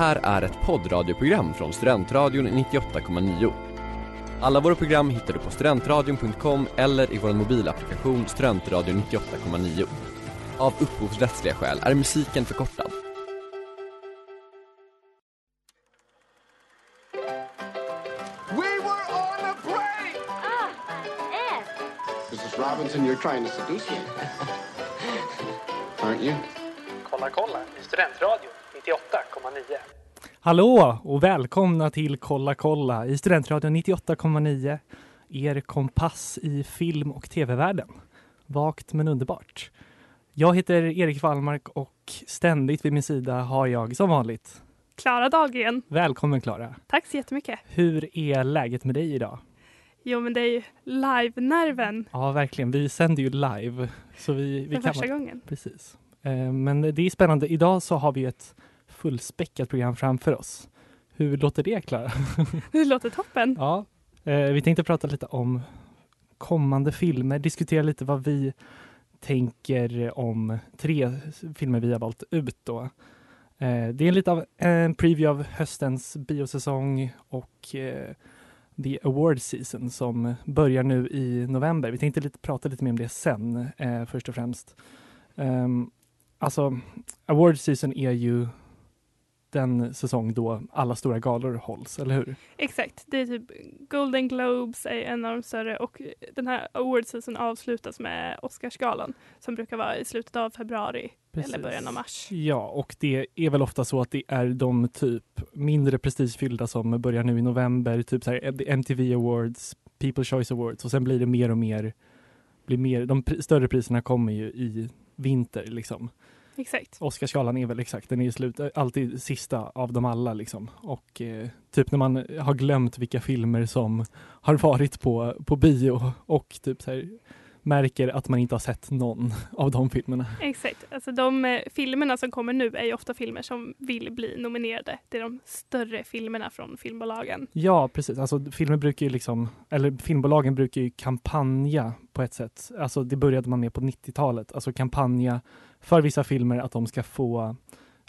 här är ett poddradioprogram från Studentradion 98,9. Alla våra program hittar du på studentradion.com eller i vår mobilapplikation Studentradion 98,9. Av upphovsrättsliga skäl är musiken förkortad. We were on a break! Ah. Robinson, you're trying to seduce me. Aren't you? Kolla kolla i Studentradion 98,9. Hallå och välkomna till Kolla kolla i Studentradion 98,9. Er kompass i film och tv-världen. Vagt men underbart. Jag heter Erik Wallmark och ständigt vid min sida har jag som vanligt. Klara Dahlgren. Välkommen Klara. Tack så jättemycket. Hur är läget med dig idag? Jo, men det är ju live-nerven Ja, verkligen. Vi sänder ju live. Så vi, vi för kan första gången. Precis. Eh, Men det är spännande. Idag så har vi ett fullspäckat program framför oss. Hur låter det Klara? Det låter toppen. Ja, eh, vi tänkte prata lite om kommande filmer, diskutera lite vad vi tänker om tre filmer vi har valt ut då. Eh, det är lite av en preview av höstens biosäsong och eh, The Award Season som börjar nu i november. Vi tänkte lite, prata lite mer om det sen, först och främst. Um, alltså, Award Season är ju den säsong då alla stora galor hålls, eller hur? Exakt. Det är typ Golden Globes är en av de större och den här awardseason avslutas med Oscarsgalan som brukar vara i slutet av februari Precis. eller början av mars. Ja, och det är väl ofta så att det är de typ mindre prestigefyllda som börjar nu i november, typ så här MTV Awards, People Choice Awards och sen blir det mer och mer, blir mer de större priserna kommer ju i vinter liksom. Exakt. Oscarsgalan är väl exakt, den är slut, alltid sista av dem alla liksom. Och eh, typ när man har glömt vilka filmer som har varit på, på bio och typ så här, märker att man inte har sett någon av de filmerna. Exakt. Alltså de eh, filmerna som kommer nu är ju ofta filmer som vill bli nominerade. Det är de större filmerna från filmbolagen. Ja, precis. Alltså filmer brukar ju liksom, eller filmbolagen brukar ju kampanja på ett sätt. Alltså det började man med på 90-talet. Alltså kampanja för vissa filmer att de ska få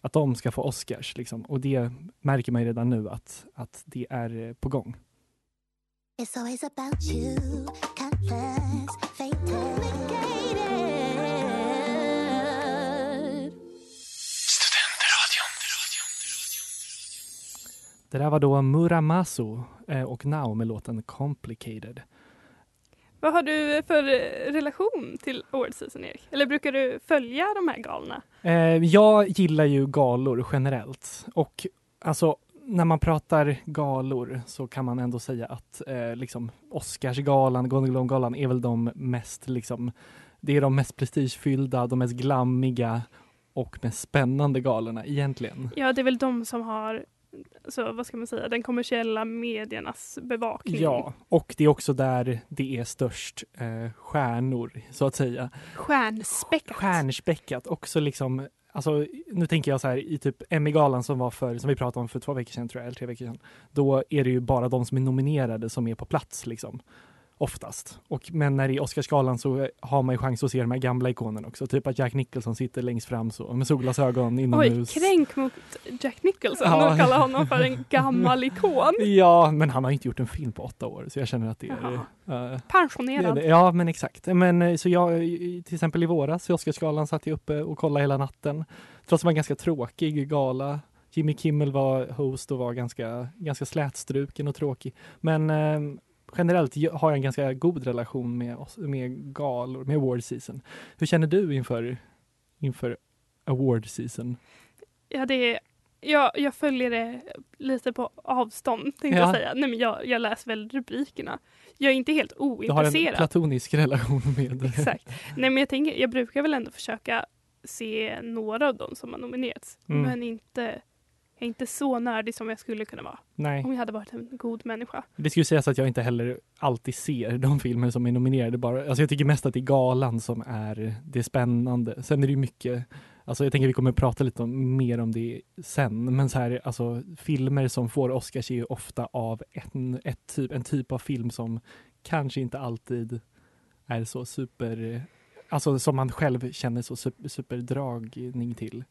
att de ska få Oscars liksom. Och det märker man ju redan nu att, att det är eh, på gång. It's always about you, countless, fated. Det där var då Muramasu eh, och Now med låten Complicated. Vad har du för eh, relation till award season, Erik? Eller brukar du följa de här galorna? Eh, jag gillar ju galor generellt och alltså när man pratar galor så kan man ändå säga att eh, liksom Oscarsgalan, Golden Globe-galan är väl de mest liksom, det är de mest prestigefyllda, de mest glammiga och mest spännande galorna egentligen. Ja, det är väl de som har, så vad ska man säga, den kommersiella mediernas bevakning. Ja, och det är också där det är störst eh, stjärnor så att säga. Stjärnspäckat. Stjärnspäckat, också liksom Alltså, nu tänker jag så här i typ Emmy-galan som var för, som vi pratade om för två veckor sedan tror jag, eller tre veckor sedan. Då är det ju bara de som är nominerade som är på plats liksom. Oftast. Och, men när det är Oscarsgalan så har man ju chans att se de här gamla ikonerna också. Typ att Jack Nicholson sitter längst fram så med solglasögon Oj, inomhus. kränk mot Jack Nicholson Ja. och kalla honom för en gammal ikon. Ja, men han har inte gjort en film på åtta år så jag känner att det är... eh, Pensionerad. Det- Ja, men exakt. Men eh, så jag, till exempel i våras i Oscarsgalan satt jag uppe och kollade hela natten. Trots att det var en ganska tråkig gala. Jimmy Kimmel var host och var ganska, ganska slätstruken och tråkig. Men eh, generellt har jag en ganska god relation med, oss- med galor, med award season. Hur känner du inför, inför award season? Ja, det är, jag, jag följer det lite på avstånd, tänkte Ja. jag säga. Nej, men jag, jag läser väl rubrikerna. Jag är inte helt Du har en ointresserad. platonisk relation med Exakt. Nej, men jag, tänker, jag brukar väl ändå försöka se några av dem som har nominerats. Mm. Men inte, jag är inte så nördig som jag skulle kunna vara. Nej. Om jag hade varit en god människa. Det skulle sägas att jag inte heller alltid ser de filmer som är nominerade. Bara, alltså jag tycker mest att det är galan som är det spännande. Sen är det ju mycket, alltså jag tänker vi kommer prata lite om, mer om det sen, men så här, alltså filmer som får Oscars är ju ofta av en, ett typ, en typ av film som kanske inte alltid är så super, alltså som man själv känner så super, superdragning till.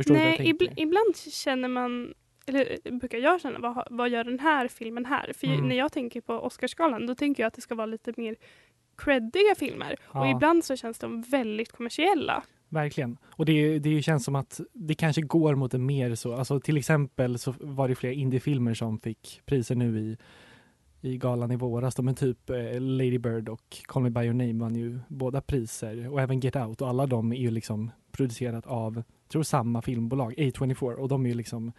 Förstår du Nej, tänker? ibl- ibland känner man, eller brukar jag känna, vad, vad gör den här filmen här? För Mm. när jag tänker på Oscarsgalan, då tänker jag att det ska vara lite mer creddiga filmer. Och Ja. ibland så känns de väldigt kommersiella. Verkligen. Och det, det känns som att det kanske går mot en mer så, alltså till exempel så var det flera indiefilmer som fick priser nu i, i galan i våras. De är typ eh, Lady Bird och Call Me By Your Name vann ju båda priser och även Get Out och alla de är ju liksom producerat av, tror samma filmbolag, A24 och de är ju liksom,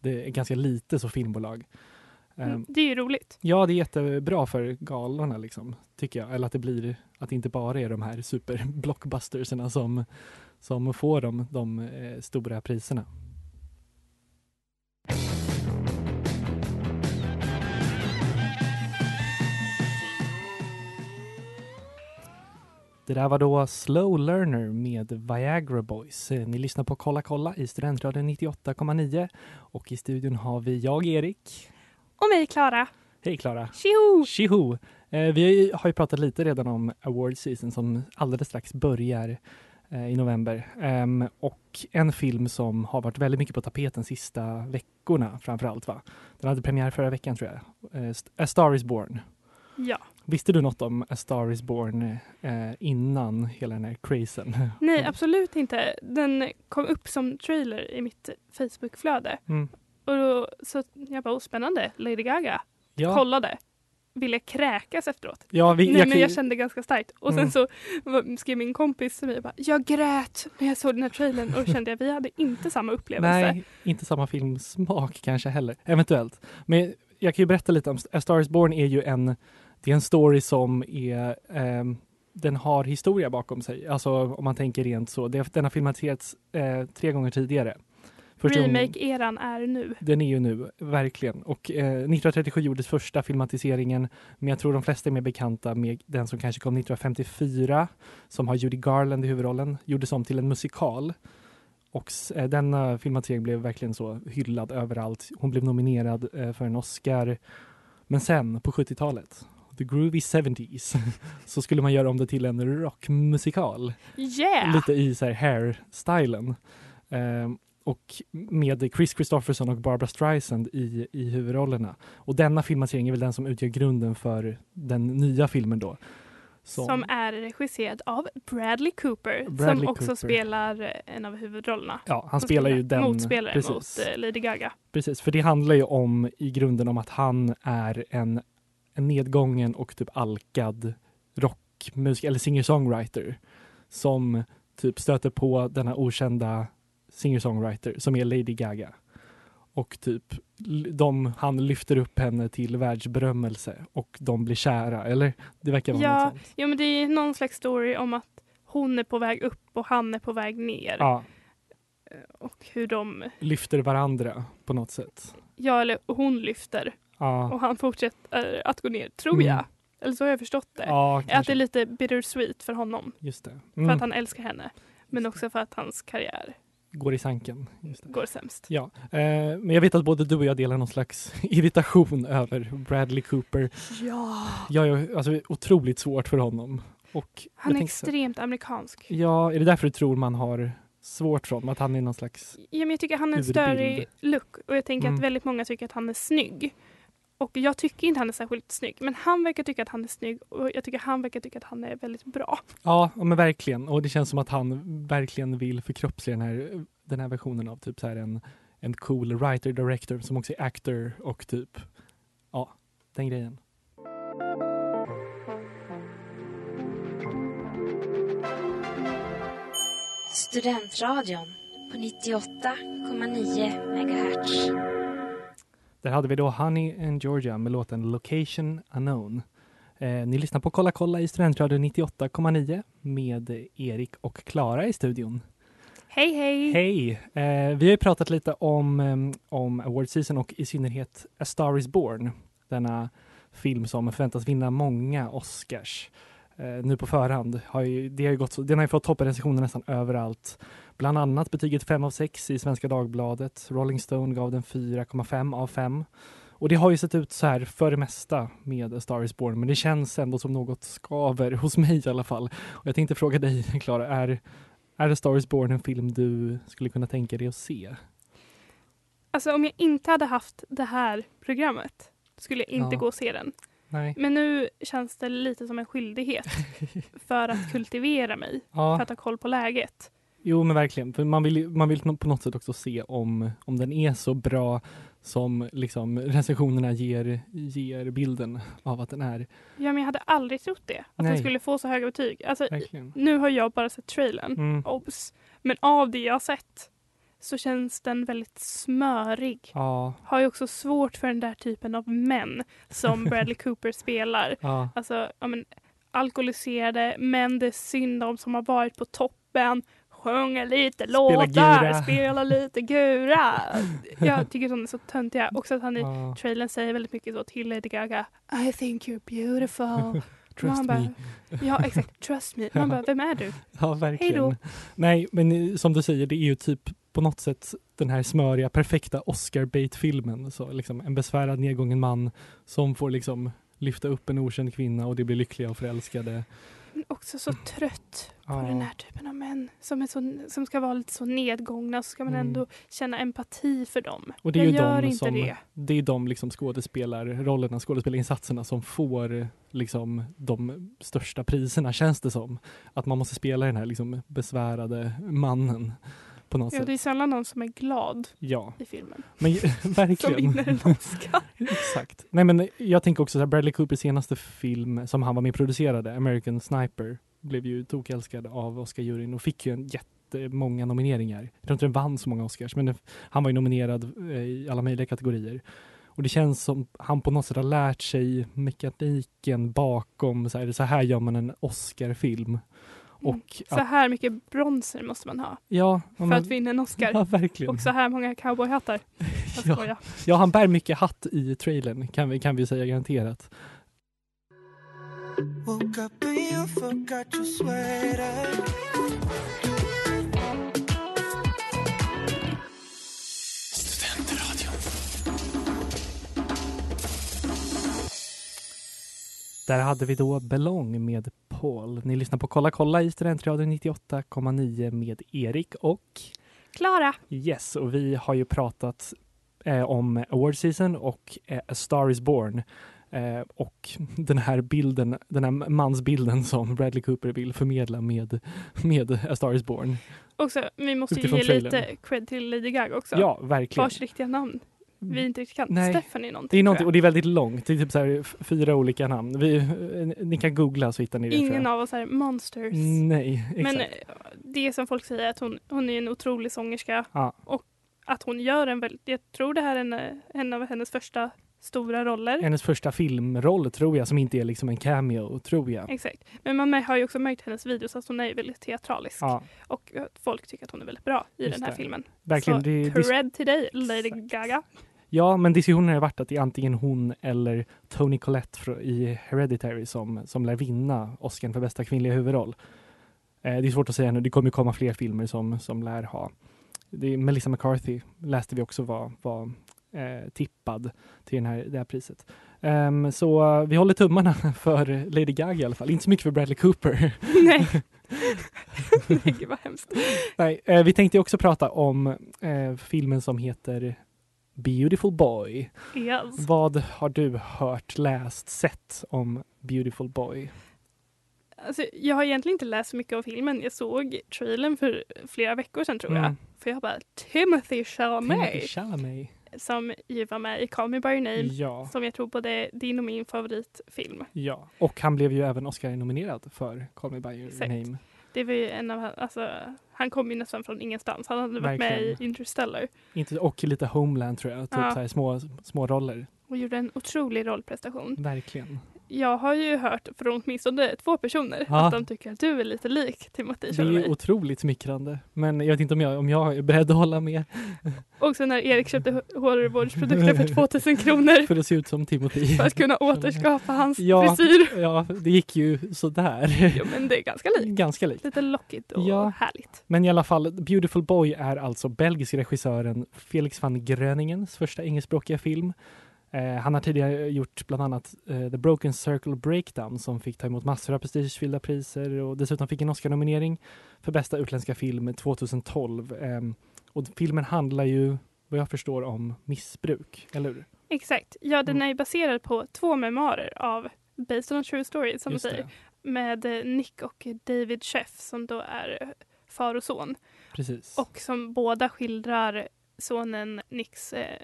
det är ganska lite så filmbolag. Mm, Ehm, Det är ju roligt. Ja, det är jättebra för galorna liksom, tycker jag. Eller att det blir, att det inte bara är de här superblockbusterserna som, som får de, de eh, stora priserna. Det där var då Slow Learner med Viagra Boys. Eh, Ni lyssnar på Kolla kolla i Studentradion 98,9 och i studion har vi jag, Erik. Och mig, Klara. Hej Klara! Tjoho! Tjoho! Eh, vi har ju pratat lite redan om award season som alldeles strax börjar eh, i november. Ehm, och en film som har varit väldigt mycket på tapeten sista veckorna framförallt va? Den hade premiär förra veckan tror jag. A Star Is Born. Ja. Visste du något om A Star Is Born eh, innan hela den här crazen? Nej, absolut inte. Den kom upp som trailer i mitt Facebookflöde. Mm. Och då, så jag bara, oh, spännande, Lady Gaga. Ja, Kollade. Ville kräkas efteråt. ja, vi, Nej, jag, men kan- jag kände ganska starkt. Och sen Mm. så var- skrev min kompis till mig bara, jag grät när jag såg den här trailern och då kände jag vi hade inte samma upplevelse. Nej, inte samma filmsmak kanske heller. Eventuellt. Men jag kan ju berätta lite om A Star is Born är ju en, det är en story som är, ehm, den har historia bakom sig. Alltså om man tänker rent så. Det, den har filmatiserats eh, tre gånger tidigare. Remake-eran är nu. den är ju nu, verkligen. Och eh, 1937 gjordes första filmatiseringen, men jag tror de flesta är mer bekanta med den som kanske kom 1954, som har Judy Garland i huvudrollen, gjordes om till en musikal. Och eh, denna filmatisering blev verkligen så hyllad överallt. Hon blev nominerad eh, för en Oscar. Men sen, på 70-talet, the groovy 70s, så skulle man göra om det till en rockmusikal Yeah! lite i så här hair-stylen. Ehm, och med Chris Christopherson och Barbara Streisand i, i huvudrollerna. Och denna filmatisering är väl den som utgör grunden för den nya filmen då. Som är regisserad av Bradley Cooper Bradley som också Cooper. spelar en av huvudrollerna. Ja, han spelar ju den. Motspelare precis, mot eh, Lady Gaga. precis, för det handlar ju om i grunden om att han är en, en nedgången och typ alkad rockmusiker eller singer-songwriter som typ stöter på denna okända singer-songwriter som är Lady Gaga. Och typ de, han lyfter upp henne till världsberömmelse och de blir kära, eller? Det verkar vara Ja, något sånt. Ja, men det är någon slags story om att hon är på väg upp och han är på väg ner. Ja, Och hur de, lyfter varandra på något sätt. ja eller hon lyfter Ja, och han fortsätter att gå ner, tror Mm. jag. Eller så har jag förstått det. ja att det är lite bittersweet för honom. Just det. För Mm. att han älskar henne. Men också för att hans karriär Går i sanken. Just det. går sämst. Ja, eh, men jag vet att både du och jag delar någon slags irritation över Bradley Cooper. Ja! Jag är alltså, otroligt svårt för honom. Och Han är tänkte så- extremt amerikansk. Ja, är det därför du tror man har svårt för honom? Att han är någon slags... Ja, men jag tycker han är en störig look och jag tänker Mm. att väldigt många tycker att han är snygg. Och jag tycker inte han är särskilt snygg, men han verkar tycka att han är snygg och jag tycker han verkar tycka att han är väldigt bra. Ja, men verkligen. Och det känns som att han verkligen vill förkroppsliga den här, den här versionen av typ så här en, en cool writer-director som också är actor och typ, ja, den grejen. Studentradion på 98,9 MHz. Där hade vi då Honey and Georgia med låten Location Unknown. Eh, ni lyssnar på Kolla kolla i Studentradion 98,9 med Erik och Klara i studion. Hej hej! Hej! Eh, vi har ju pratat lite om, em, om Award Season och i synnerhet A Star Is Born. Denna film som förväntas vinna många Oscars. Eh, nu på förhand har ju, det har ju gått den har ju fått topprecensioner nästan överallt. Bland annat betyget 5 av 6 i Svenska Dagbladet. Rolling Stone gav den 4,5 av 5. Och det har ju sett ut så här för det mesta med A Star Is Born, men det känns ändå som något skaver hos mig i alla fall. Och jag tänkte fråga dig, Klara, är Är A Star is Born en film du skulle kunna tänka dig att se? Alltså om jag inte hade haft det här programmet skulle jag inte Ja. gå och se den. Nej. Men nu känns det lite som en skyldighet för att kultivera mig, för Ja, att ha koll på läget. Jo men verkligen. För man vill, man vill på något sätt också se om, om den är så bra som liksom recensionerna ger, ger bilden av att den är. Ja, men jag hade aldrig trott det, att Nej. den skulle få så höga betyg. Alltså, Verkligen. nu har jag bara sett trailern, Mm. obs. Men av det jag har sett så känns den väldigt smörig. Ja, Har ju också svårt för den där typen av män som Bradley Cooper spelar. ja, Alltså, ja, men, alkoholiserade män det är synd om som har varit på toppen, sjunger lite låtar, gura. spelar lite gura. Jag tycker sånt är så töntiga. Också att han i ja. trailern säger väldigt mycket så till Lady Gaga. I think you're beautiful. Trust Man bara, me. Ja exakt, trust me. Man bara, vem är du? Ja, verkligen. Hej då. Nej, men som du säger, det är ju typ på något sätt den här smöriga, perfekta Oscar-bait-filmen. Så liksom en besvärad, nedgången man som får liksom lyfta upp en okänd kvinna och de blir lyckliga och förälskade. Också så trött på Ja. den här typen av män som, är så, som ska vara lite så nedgångna så ska man Mm. ändå känna empati för dem. Och det är jag ju gör de inte som, det. det är de liksom skådespelarrollerna, skådespelarinsatserna som får liksom de största priserna känns det som. Att man måste spela den här liksom besvärade mannen på något Ja, sätt. det är sällan någon som är glad Ja, i filmen. men Som verkligen. vinner en Oscar. Exakt. Nej men jag tänker också så här, Bradley Coopers senaste film som han var med och producerade, American Sniper, blev ju tokälskad av Oscar-juryn och fick ju en jättemånga nomineringar. Jag tror inte den vann så många Oscars, men han var ju nominerad eh, i alla möjliga kategorier. Och det känns som han på något sätt har lärt sig mekaniken bakom, så här, så här gör man en Oscar-film. Och Mm. Så att, här mycket bronser måste man ha ja, för men, att vinna en Oscar. ja, verkligen. Och så här många cowboyhattar. Ja. Ja, han bär mycket hatt i trailern, kan vi, kan vi säga garanterat. Woke up and you forgot your sweater. Där hade vi då Belong med Paul. Ni lyssnar på Kolla kolla i Studentradion 98,9 med Erik och Klara. Yes, och vi har ju pratat eh, om Award Season och eh, A Star Is Born. Eh, och den här bilden, den här mansbilden som Bradley Cooper vill förmedla med, med A Star Is Born. Också, vi måste ju ge trailern. lite cred till Lady Gaga också. Ja, verkligen. Vars riktiga namn vi inte riktigt kan. Nej. Stephanie någonting. Det är någonting, och det är väldigt långt. Det är typ så här fyra olika namn. Vi, eh, ni kan googla så hittar ni det. Ingen av oss är monsters. Nej, exakt. Men eh, det som folk säger är att hon, hon är en otrolig sångerska. Ja. Och att hon gör en väldigt, jag tror det här är en, eh, en av hennes första stora roller. Hennes första filmroll tror jag, som inte är liksom en cameo, tror jag. Exakt. Men man har ju också märkt hennes videos att hon är väldigt teatralisk. Ja, Och folk tycker att hon är väldigt bra i Just den här det. filmen. verkligen. Så Det, det, cred till dig, Lady. Gaga. Ja, men diskussionen har varit att det är antingen hon eller Toni Collette i Hereditary som, som lär vinna Oscar för bästa kvinnliga huvudroll. Eh, det är svårt att säga nu, det kommer komma fler filmer som, som lär ha. Det är Melissa McCarthy läste vi också var, var eh, tippad till den här, det här priset. Ehm, så eh, vi håller tummarna för Lady Gaga i alla fall. Inte så mycket för Bradley Cooper. Nej. Nej, gud vad hemskt. Nej, eh, vi tänkte också prata om eh, filmen som heter Beautiful Boy. Yes. Vad har du hört, läst, sett om Beautiful Boy? Alltså, jag har egentligen inte läst så mycket av filmen. Jag såg trailern för flera veckor sedan tror jag. Mm. För jag bara, Timothy Chalamet Timothy Chalamet. som ju var med i Call Me By Your Name. Ja, Som jag tror både din och min favoritfilm. ja. Och han blev ju även Oscar-nominerad för Call Me By Your Exakt. Name. Det var ju en av, alltså, han kom ju nästan från ingenstans. Han hade varit med i Interstellar Inte, och lite Homeland tror jag, typ Ja. så här små, små roller. och gjorde en otrolig rollprestation. Verkligen. Jag har ju hört från åtminstone två personer Ja. att de tycker att du är lite lik Timothy Det är Chalamet. otroligt smickrande. Men jag vet inte om jag, om jag är beredd att hålla med Och sen när Erik köpte hårvårdsprodukter för 2000 kronor för att se ut som Timothy. för att kunna återskapa hans Ja. frisyr. Ja, det gick ju sådär. Jo men det är ganska likt. Ganska likt. Lite lockigt och Ja. härligt. Men i alla fall, Beautiful Boy är alltså belgisk regissören Felix van Gröningens första engelskspråkiga film. Eh, han har tidigare gjort bland annat eh, The Broken Circle Breakdown som fick ta emot massor av prestigefyllda priser och dessutom fick en Oscar-nominering för bästa utländska film 2012. Eh, och filmen handlar ju, vad jag förstår, om missbruk, eller hur? Exakt. Ja, den Mm. är baserad på två memoarer av Based on a true story, som du Just säger. det, Med eh, Nick och David Sheff som då är far och son. precis. Och som båda skildrar sonen Nicks, eh,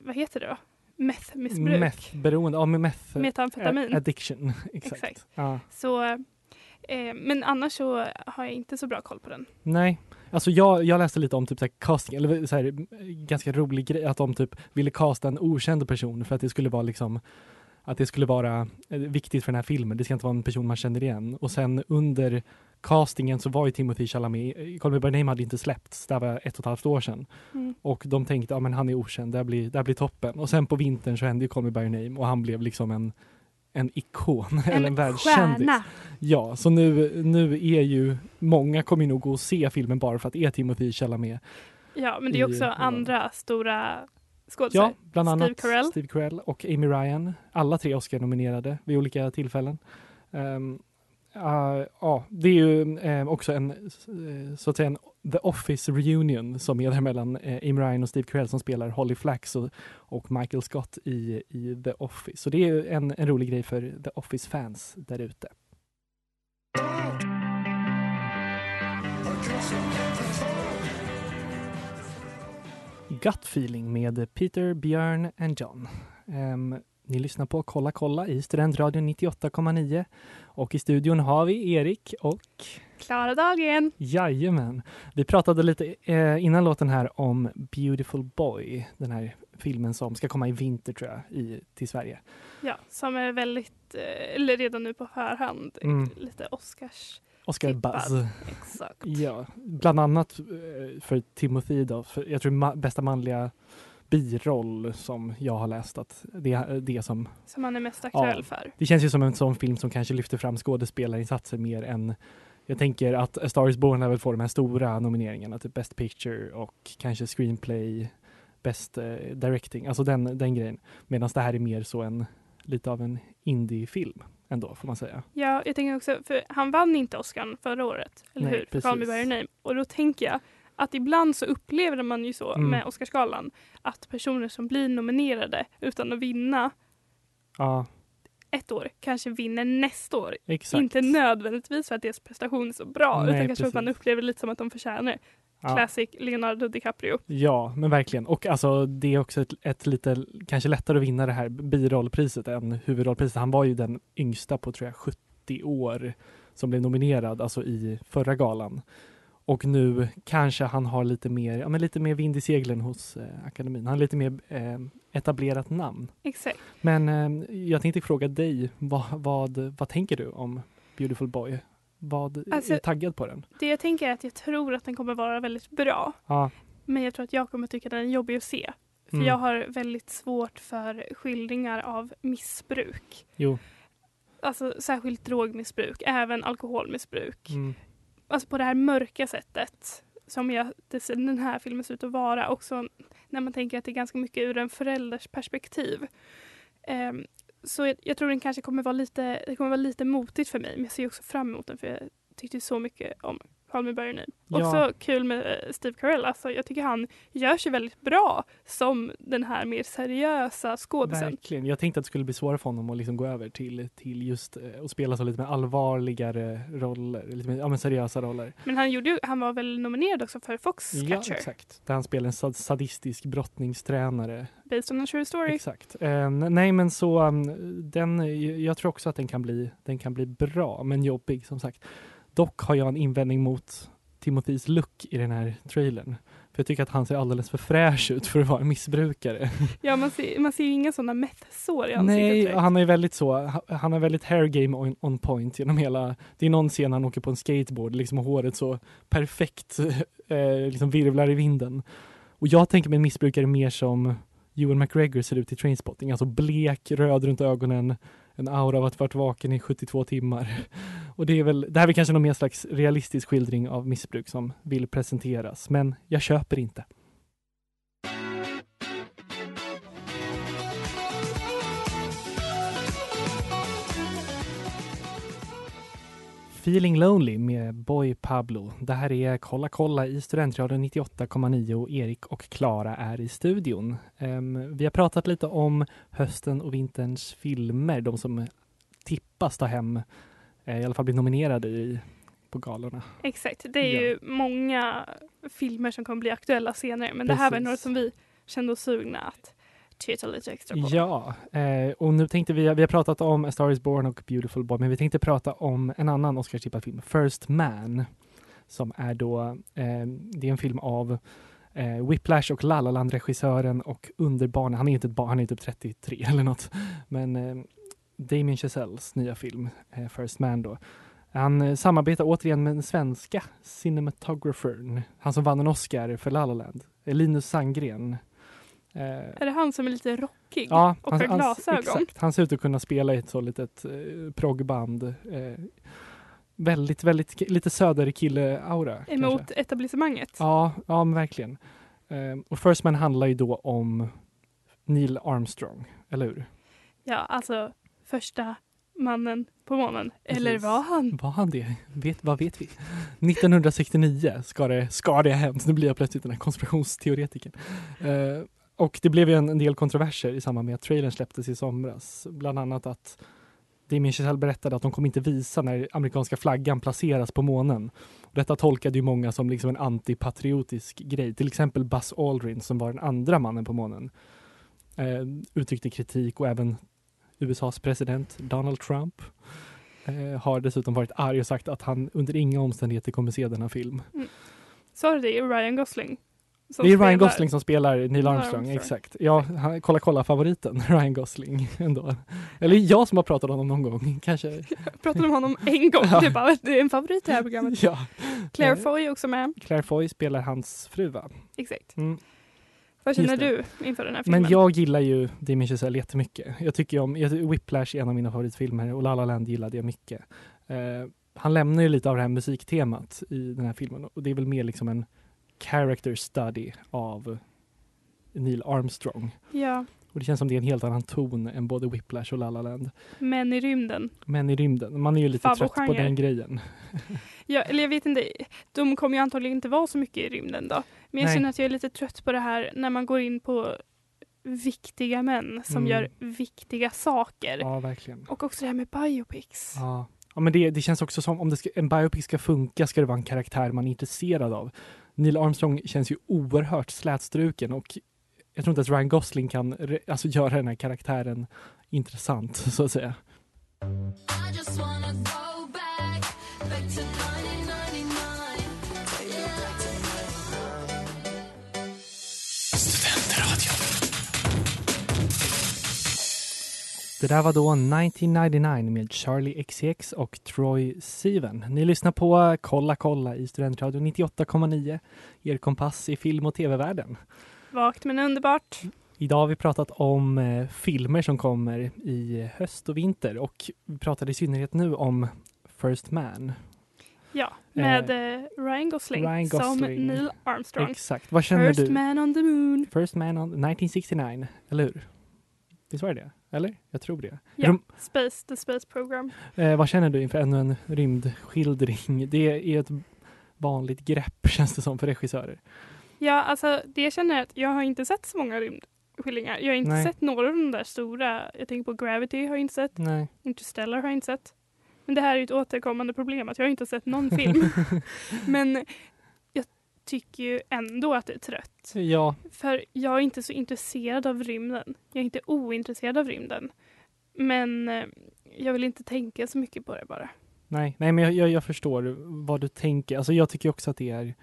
vad heter det då? Meth-missbruk. Meth-beroende, ja med meth Metamfetamin. addiction. Exakt. Exakt. Ja. Så, eh, men annars så har jag inte så bra koll på den. Nej, alltså jag, jag läste lite om typ så casting, eller så här, ganska rolig grej, att de typ ville casta en okänd person för att det skulle vara liksom att det skulle vara eh, viktigt för den här filmen. Det ska inte vara en person man känner igen. Och sen under castingen så var ju Timothy Chalamet, Call Me By Name hade inte släppts, det var ett och ett halvt år sedan. Mm. Och de tänkte, ja men han är okänd, det här blir, det här blir toppen. Och sen på vintern så hände ju Call Me By Name och han blev liksom en, en ikon, eller en världskändis. Ja, så nu, nu är ju, många kommer nog gå och se filmen bara för att det är Timothy Chalamet. Ja, men det är i- också ja. andra stora skådisar. Ja, bland Steve annat Carell. Steve Carell och Amy Ryan. Alla tre Oscar-nominerade vid olika tillfällen. Um, ja, det är ju eh, också en, eh, så att säga, en The Office reunion som är där mellan eh, Amy Ryan och Steve Carell som spelar Holly Flax och, och Michael Scott i, i The Office. Så det är ju en, en rolig grej för The Office-fans där ute. Gut feeling med Peter, Björn and John. Ehm, ni lyssnar på Kolla kolla i Studentradion 98,9 och i studion har vi Erik och Klara Dahlgren. Jajamän. Vi pratade lite eh, innan låten här om Beautiful Boy, den här filmen som ska komma i vinter tror jag, i, till Sverige. Ja, som är väldigt, eh, eller redan nu på förhand, Mm. lite Oscars. Oscar. Buzz. Exakt. Ja, bland annat eh, för Timothy då, för jag tror ma- bästa manliga biroll som jag har läst att det är det som Som han är mest aktuell Ja. för. Det känns ju som en sån film som kanske lyfter fram skådespelarinsatser mer än jag tänker att A Star Is Born lär väl få de här stora nomineringarna, typ Best Picture och kanske Screenplay, Best eh, Directing, alltså den, den grejen. Medan det här är mer så en, lite av en indie-film ändå, får man säga. Ja, jag tänker också, för han vann inte Oscar förra året, eller Nej, hur? För Call Me By precis. Your Name. Och då tänker jag att ibland så upplever man ju så Mm. med Oscarsgalan att personer som blir nominerade utan att vinna Ja, ett år kanske vinner nästa år. exakt. Inte nödvändigtvis för att deras prestation är så bra Nej, utan kanske för att man precis. upplever det lite som att de förtjänar det. Ja. Classic Leonardo DiCaprio. Ja, men verkligen. Och alltså det är också ett, ett lite, kanske lättare att vinna det här birollpriset än huvudrollpriset. Han var ju den yngsta på tror jag 70 år som blev nominerad, alltså i förra galan. Och nu kanske han har lite mer, ja, men lite mer vind i seglen hos eh, akademin. Han har lite mer eh, etablerat namn. Exakt. Men eh, jag tänkte fråga dig, vad, vad, vad tänker du om Beautiful Boy? Vad Alltså- är taggad på den? Det jag tänker är att jag tror att den kommer vara väldigt bra. Ja, Men jag tror att jag kommer tycka att den är jobbig att se. För Mm. jag har väldigt svårt för skildringar av missbruk. jo. Alltså särskilt drogmissbruk, även alkoholmissbruk. Mm. Alltså på det här mörka sättet som jag, den här filmen ser ut att vara. Också när man tänker att det är ganska mycket ur en förälders perspektiv. Ehm, så jag, jag tror den kanske kommer vara lite, det kommer vara lite motigt för mig. Men jag ser också fram emot den för jag tyckte så mycket om Call Me By Your Name. Ja. Också kul med eh, Steve Carell. Alltså, jag tycker han gör sig väldigt bra som den här mer seriösa skådisen. Verkligen. Jag tänkte att det skulle bli svårare för honom att liksom gå över till, till just eh, att spela så lite mer allvarligare roller, lite mer ja, men seriösa roller. Men han, gjorde, ju- han var väl nominerad också för Ja, Foxcatcher. exakt. Där han spelar en sad- sadistisk brottningstränare. Based on a true story. Exakt. Eh, nej, men så um, den, jag tror också att den kan, bli, den kan bli bra, men jobbig som sagt. Dock har jag en invändning mot Timothys look i den här trailern. För jag tycker att han ser alldeles för fräsch ut för att vara en missbrukare. Ja, man ser, man ser ju inga sådana meth-sår i ansiktet Nej, direkt. han är väldigt så, ha- han har väldigt hair game on, on point genom hela, det är någon scen han åker på en skateboard liksom och håret så perfekt eh, liksom virvlar i vinden. Och jag tänker mig en missbrukare mer som Ewan McGregor ser ut i Trainspotting, alltså blek, röd runt ögonen, en aura av att varit vaken i 72 timmar. Och det är väl, det här är väl kanske någon mer slags realistisk skildring av missbruk som vill presenteras, men jag köper inte. Feeling Lonely med Boy Pablo. Det här är Kolla kolla i Studentradion 98,9. Erik och Klara är i studion. Ehm, vi har pratat lite om hösten och vinterns filmer, de som tippas ta hem, eh, i alla fall bli nominerade i, på galorna. Exakt, det är Ja. ju många filmer som kommer bli aktuella senare men det här var Precis. några som vi kände oss sugna att titta lite extra på. Ja, eh, och nu tänkte vi, vi har pratat om A Star Is Born och Beautiful Boy, men vi tänkte prata om en annan Oscarstippad film, First Man, som är då, eh, det är en film av eh, Whiplash och La La Land-regissören och underbarnet, han är inte ett barn, han är typ 33 eller något, men eh, Damien Chazelles nya film, eh, First Man då. Han eh, samarbetar återigen med den svenska cinematographern, han som vann en Oscar för La La Land, eh, Linus Sandgren. Eh, Är det han som är lite rockig Ja, och han, har han, glasögon? exakt. Han ser ut att kunna spela i ett så litet eh, proggband. Eh, väldigt, väldigt lite söderkille-aura. Emot kanske. etablissemanget? Ja, ja verkligen. Eh, och First Man handlar ju då om Neil Armstrong, eller hur? Ja, alltså första mannen på månen. Eller Precis. var han? Var han det? Vet, vad vet vi? 1969 ska det, ska det ha hänt. Nu blir jag plötsligt den här konspirationsteoretikern. Eh, och det blev ju en, en del kontroverser i samband med att trailern släpptes i somras. Bland annat att Damien Chazelle berättade att de kommer inte visa när amerikanska flaggan placeras på månen. Och detta tolkade ju många som liksom en antipatriotisk grej. Till exempel Buzz Aldrin som var den andra mannen på månen eh, uttryckte kritik och även USAs president Donald Trump eh, har dessutom varit arg och sagt att han under inga omständigheter kommer se denna film. Mm. Sa du det? Ryan Gosling? Det är Ryan spelar- Gosling som spelar Neil Armstrong, Armstrong. exakt. Ja, han, kolla kolla favoriten, Ryan Gosling ändå. Eller jag som har pratat om honom någon gång, kanske. Jag pratade om honom en gång. Ja. Det, är bara, det är en favorit i det här programmet. Ja. Claire Foy är också med. Claire Foy spelar hans fru va? Exakt. Mm. Vad känner du inför den här filmen? Men jag gillar ju Damien Chazelle jättemycket. Jag tycker om, jag, Whiplash är en av mina favoritfilmer och La La Land gillade jag mycket. Eh, han lämnar ju lite av det här musiktemat i den här filmen och det är väl mer liksom en character study av Neil Armstrong. Ja, Och det känns som det är en helt annan ton än både Whiplash och La La Land. men i rymden. Men i rymden, man är ju lite trött på den grejen. Ja, eller jag vet inte, de kommer ju antagligen inte vara så mycket i rymden då. Men jag Nej. känner att jag är lite trött på det här när man går in på viktiga män som Mm. gör viktiga saker. Ja, verkligen. Och också det här med biopics. Ja. Ja, men det, det känns också som om ska, en biopic ska funka ska det vara en karaktär man är intresserad av. Neil Armstrong känns ju oerhört slätstruken och jag tror inte att Ryan Gosling kan alltså, göra den här karaktären intressant så att säga. Det där var då 1999 med Charlie XCX och Troy Sivan. Ni lyssnar på Kolla kolla i Studentradion 98,9, er kompass i film och tv-världen. Vagt men underbart. Idag har vi pratat om eh, filmer som kommer i höst och vinter och vi pratade i synnerhet nu om First Man. Ja, med eh, Ryan, Gosling Ryan som Gosling. Neil Armstrong. Exakt. Vad känner First du? man on the moon. First Man on 1969, eller hur? Visst var det det? Eller? Jag tror det. Ja, Rom- Space, the Space Program. Eh, vad känner du inför ännu en rymdskildring? Det är ett vanligt grepp känns det som för regissörer. Ja, alltså det jag känner är att jag har inte sett så många rymdskildringar. Jag har inte Nej. sett några av de där stora. Jag tänker på Gravity har jag inte sett. Nej. Interstellar har jag inte sett. Men det här är ju ett återkommande problem att jag har inte sett någon film. Men tycker ju ändå att det är trött. Ja, För jag är inte så intresserad av rymden. Jag är inte ointresserad av rymden. Men eh, jag vill inte tänka så mycket på det bara. nej, nej men jag, jag, jag förstår vad du tänker. Alltså jag tycker också att det är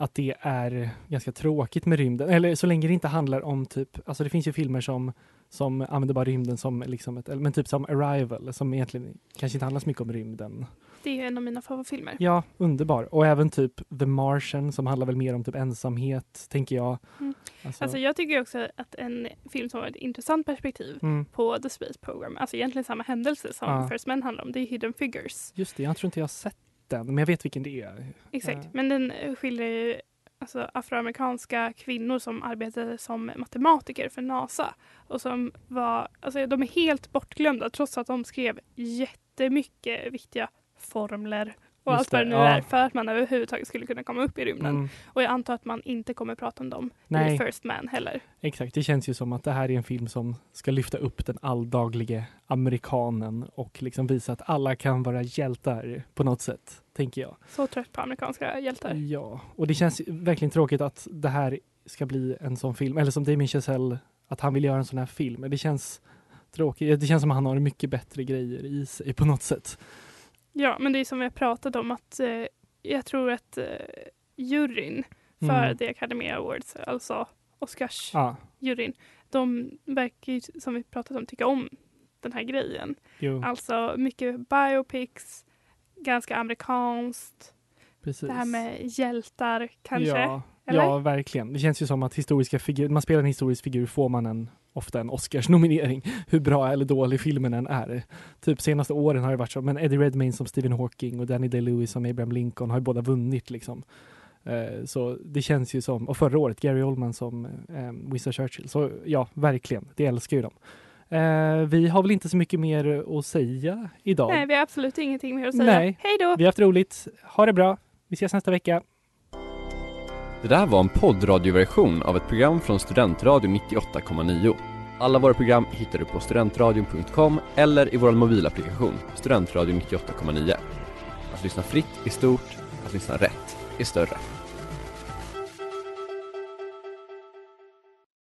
att det är ganska tråkigt med rymden. Eller så länge det inte handlar om typ, alltså det finns ju filmer som, som använder bara rymden som liksom ett, men typ som Arrival som egentligen kanske inte handlar så mycket om rymden. Det är ju en av mina favoritfilmer. Ja, underbar. Och även typ The Martian som handlar väl mer om typ ensamhet, tänker jag. Mm. Alltså, Alltså jag tycker också att en film som har ett intressant perspektiv mm, på The Space Program, alltså egentligen samma händelse som Ja. First Man handlar om, det är Hidden Figures. just det, jag tror inte jag har sett den, men jag vet vilken det är. Exakt, Ja. men den skiljer ju alltså, afroamerikanska kvinnor som arbetade som matematiker för NASA och som var, alltså de är helt bortglömda trots att de skrev jättemycket viktiga formler och Just allt vad det nu ja. är för att man överhuvudtaget skulle kunna komma upp i rymden. Mm, Och jag antar att man inte kommer prata om dem Nej. i First Man heller. exakt, det känns ju som att det här är en film som ska lyfta upp den alldaglige amerikanen och liksom visa att alla kan vara hjältar på något sätt, tänker jag. Så trött på amerikanska hjältar. Ja, och det känns verkligen tråkigt att det här ska bli en sån film, eller som Damien Chazelle, att han vill göra en sån här film. Det känns tråkigt. Det känns som att han har mycket bättre grejer i sig på något sätt. Ja, men det är som vi har pratat om att eh, jag tror att eh, juryn för Mm. The Academy Awards, alltså Oscars Ja, de verkar ju, som vi pratat om tycka om den här grejen. jo, Alltså mycket biopics, ganska amerikanskt, precis. det här med hjältar kanske. Ja, eller? ja, verkligen. Det känns ju som att historiska figurer, man spelar en historisk figur får man en, ofta en Oscars-nominering, hur bra eller dålig filmen än är. Typ senaste åren har det varit så, men Eddie Redmayne som Stephen Hawking och Danny Day-Lewis som Abraham Lincoln har ju båda vunnit liksom. Eh, Så det känns ju som, och förra året Gary Oldman som eh, Winston Churchill. Så ja, verkligen, det älskar ju dem. Eh, vi har väl inte så mycket mer att säga idag. Nej, vi har absolut ingenting mer att säga. Nej. Hej då! Vi har haft roligt. Ha det bra. Vi ses nästa vecka. Det där var en poddradioversion av ett program från Studentradion 98,9. Alla våra program hittar du på studentradion.com eller i vår mobilapplikation Studentradion 98,9. Att lyssna fritt är stort, att lyssna rätt är större.